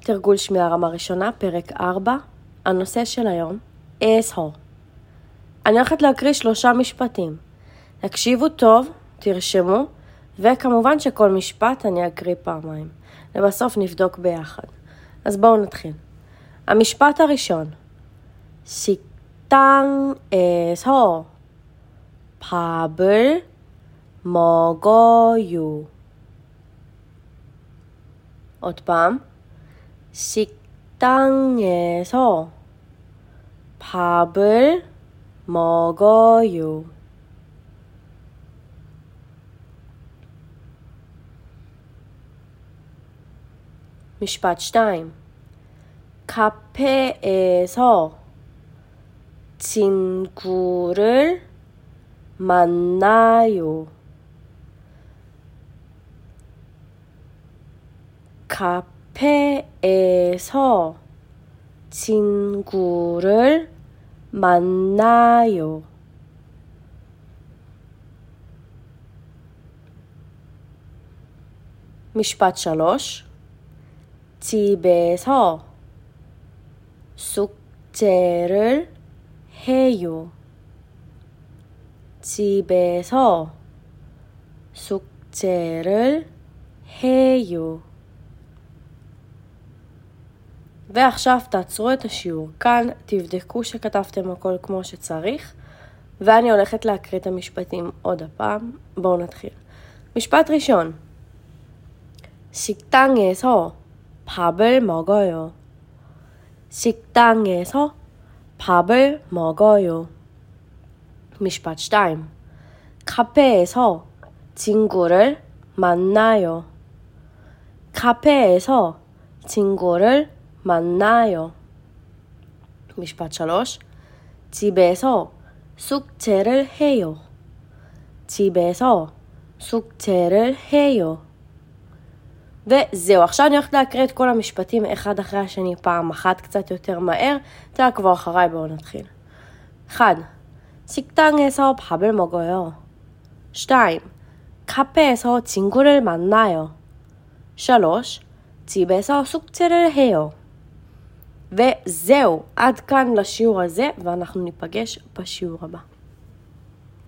תרגול שמיעה רמה ראשונה, פרק 4. הנושא של היום, אס-הו. אני הולכת להקריא שלושה משפטים. תקשיבו טוב, תרשמו, וכמובן שכל משפט אני אקריא פעמיים. ובסוף נבדוק ביחד. אז בואו נתחיל. המשפט הראשון, 식당에서 밥을 먹어요. עוד פעם, 식당에서 밥을 먹어요. משפט שתיים 카페에서 친구를 만나요. 카페에서 친구를 만나요. משפט שלוש, 집에서 숙제를 해요. 집에서 숙제를 해요. ועכשיו תעצרו את השיעור כאן, תבדקו שכתבתם הכל כמו שצריך, ואני הולכת להקריא את המשפטים עוד הפעם. בואו נתחיל. משפט ראשון 식당에서 밥을 먹어요. 식당에서 밥을 먹어요. משפט 2. 카페에서 친구를 만나요. 카페에서 친구를 만나요. משפט 3. 집에서 숙제를 해요. 집에서 숙제를 해요. וזהו, עכשיו אני הולכת להקריא את כל המשפטים אחד אחרי השני פעם אחת, קצת יותר מהר. תעקבו אחריי, בואו נתחיל. 1. 식당에서 밥을 먹어요. 2. 카페에서 친구를 만나요. 3. 집에서 숙제를 해요. וזהו, עד כאן לשיעור הזה, ואנחנו ניפגש בשיעור הבא.